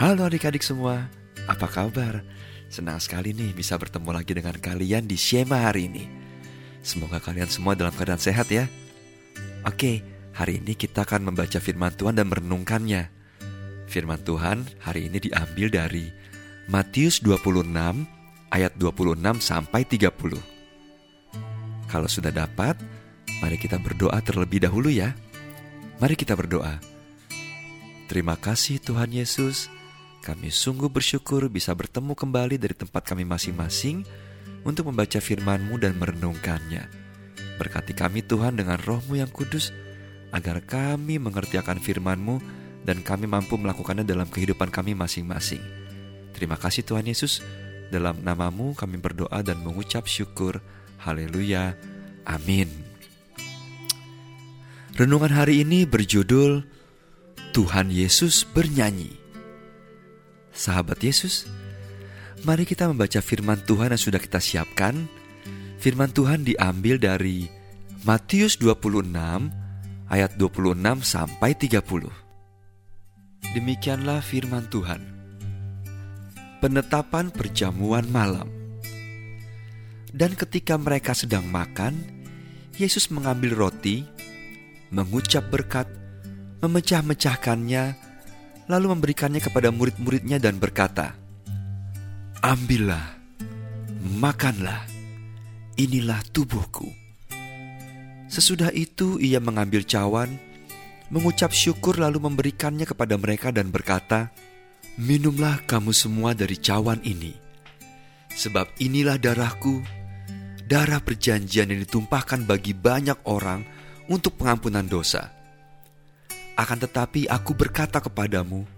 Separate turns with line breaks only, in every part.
Halo adik-adik semua, apa kabar? Senang sekali nih bisa bertemu lagi dengan kalian di Shema hari ini. Semoga kalian semua dalam keadaan sehat ya. Oke, hari ini kita akan membaca firman Tuhan dan merenungkannya. Firman Tuhan hari ini diambil dari Matius 26 ayat 26 sampai 30. Kalau sudah dapat, mari kita berdoa terlebih dahulu ya. Mari kita berdoa. Terima kasih Tuhan Yesus kami sungguh bersyukur bisa bertemu kembali dari tempat kami masing-masing untuk membaca firman-Mu dan merenungkannya. Berkati kami Tuhan dengan rohmu yang kudus, agar kami mengerti akan firman-Mu dan kami mampu melakukannya dalam kehidupan kami masing-masing. Terima kasih Tuhan Yesus, dalam namamu kami berdoa dan mengucap syukur. Haleluya. Amin. Renungan hari ini berjudul Tuhan Yesus bernyanyi. Sahabat Yesus, mari kita membaca firman Tuhan yang sudah kita siapkan. Firman Tuhan diambil dari Matius 26 ayat 26 sampai 30. Demikianlah firman Tuhan. Penetapan perjamuan malam. Dan ketika mereka sedang makan, Yesus mengambil roti, mengucap berkat, memecah-mecahkannya, lalu memberikannya kepada murid-muridnya dan berkata, Ambillah, makanlah, inilah tubuhku. Sesudah itu ia mengambil cawan, mengucap syukur lalu memberikannya kepada mereka dan berkata, Minumlah kamu semua dari cawan ini, sebab inilah darahku, darah perjanjian yang ditumpahkan bagi banyak orang untuk pengampunan dosa. Akan tetapi aku berkata kepadamu,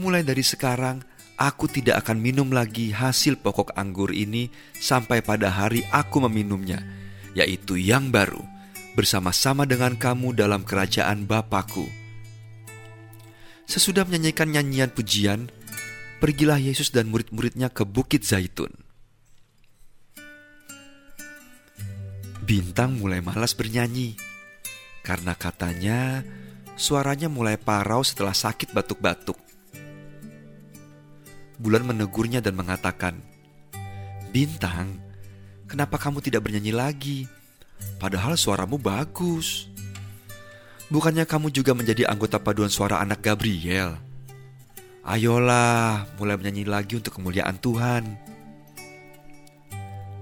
mulai dari sekarang aku tidak akan minum lagi hasil pokok anggur ini sampai pada hari aku meminumnya, yaitu yang baru, bersama-sama dengan kamu dalam kerajaan Bapakku. Sesudah menyanyikan nyanyian pujian, pergilah Yesus dan murid-muridnya ke Bukit Zaitun. Bintang mulai malas bernyanyi, karena katanya Suaranya mulai parau setelah sakit batuk-batuk. Bulan menegurnya dan mengatakan, Bintang, kenapa kamu tidak bernyanyi lagi? Padahal suaramu bagus. Bukannya kamu juga menjadi anggota paduan suara anak Gabriel? Ayolah, mulai menyanyi lagi untuk kemuliaan Tuhan.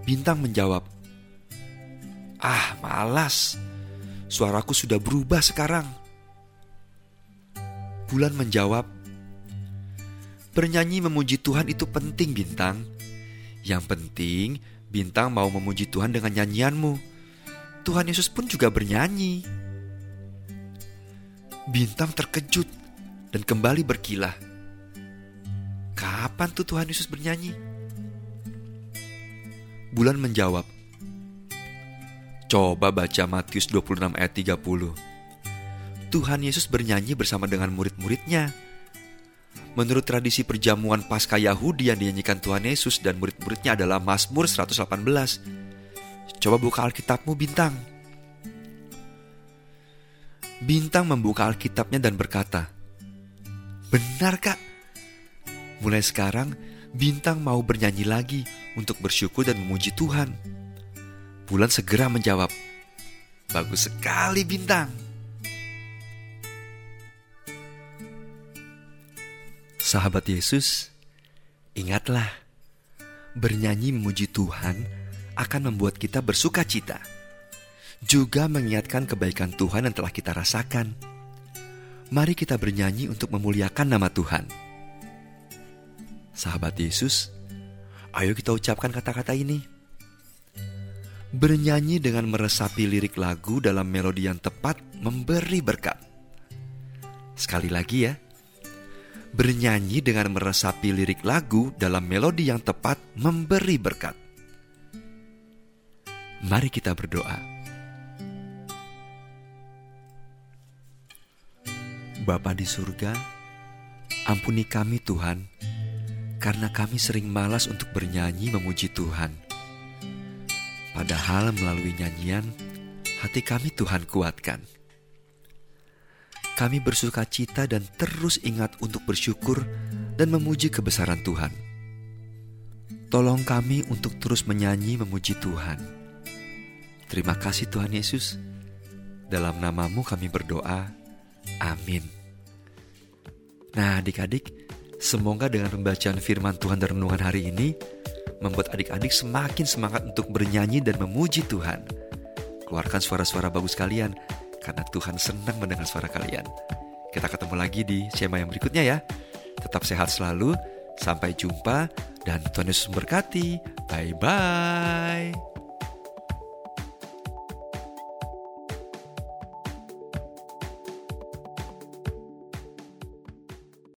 Bintang menjawab, Ah, malas. Suaraku sudah berubah sekarang. Bulan menjawab, Bernyanyi memuji Tuhan itu penting bintang. Yang penting bintang mau memuji Tuhan dengan nyanyianmu. Tuhan Yesus pun juga bernyanyi. Bintang terkejut dan kembali berkilah. Kapan tuh Tuhan Yesus bernyanyi? Bulan menjawab, Coba baca Matius 26 ayat 30. Tuhan Yesus bernyanyi bersama dengan murid-muridnya. Menurut tradisi perjamuan Paskah Yahudi yang dinyanyikan Tuhan Yesus dan murid-muridnya adalah Mazmur 118. Coba buka Alkitabmu Bintang. Bintang membuka Alkitabnya dan berkata, Benar kak, mulai sekarang Bintang mau bernyanyi lagi untuk bersyukur dan memuji Tuhan. Bulan segera menjawab, Bagus sekali Bintang. Sahabat Yesus, ingatlah, bernyanyi memuji Tuhan akan membuat kita bersuka cita, juga mengingatkan kebaikan Tuhan yang telah kita rasakan. Mari kita bernyanyi untuk memuliakan nama Tuhan. Sahabat Yesus, ayo kita ucapkan kata-kata ini. Bernyanyi dengan meresapi lirik lagu dalam melodi yang tepat memberi berkat. Sekali lagi ya bernyanyi dengan meresapi lirik lagu dalam melodi yang tepat memberi berkat. Mari kita berdoa. Bapa di surga, ampuni kami Tuhan, karena kami sering malas untuk bernyanyi memuji Tuhan. Padahal melalui nyanyian, hati kami Tuhan kuatkan. Kami bersuka cita dan terus ingat untuk bersyukur dan memuji kebesaran Tuhan. Tolong kami untuk terus menyanyi memuji Tuhan. Terima kasih Tuhan Yesus. Dalam namamu kami berdoa. Amin. Nah adik-adik, semoga dengan pembacaan firman Tuhan dan renungan hari ini, membuat adik-adik semakin semangat untuk bernyanyi dan memuji Tuhan. Keluarkan suara-suara bagus kalian, karena Tuhan senang mendengar suara kalian. Kita ketemu lagi di Shema yang berikutnya ya. Tetap sehat selalu, sampai jumpa, dan Tuhan Yesus memberkati. Bye-bye.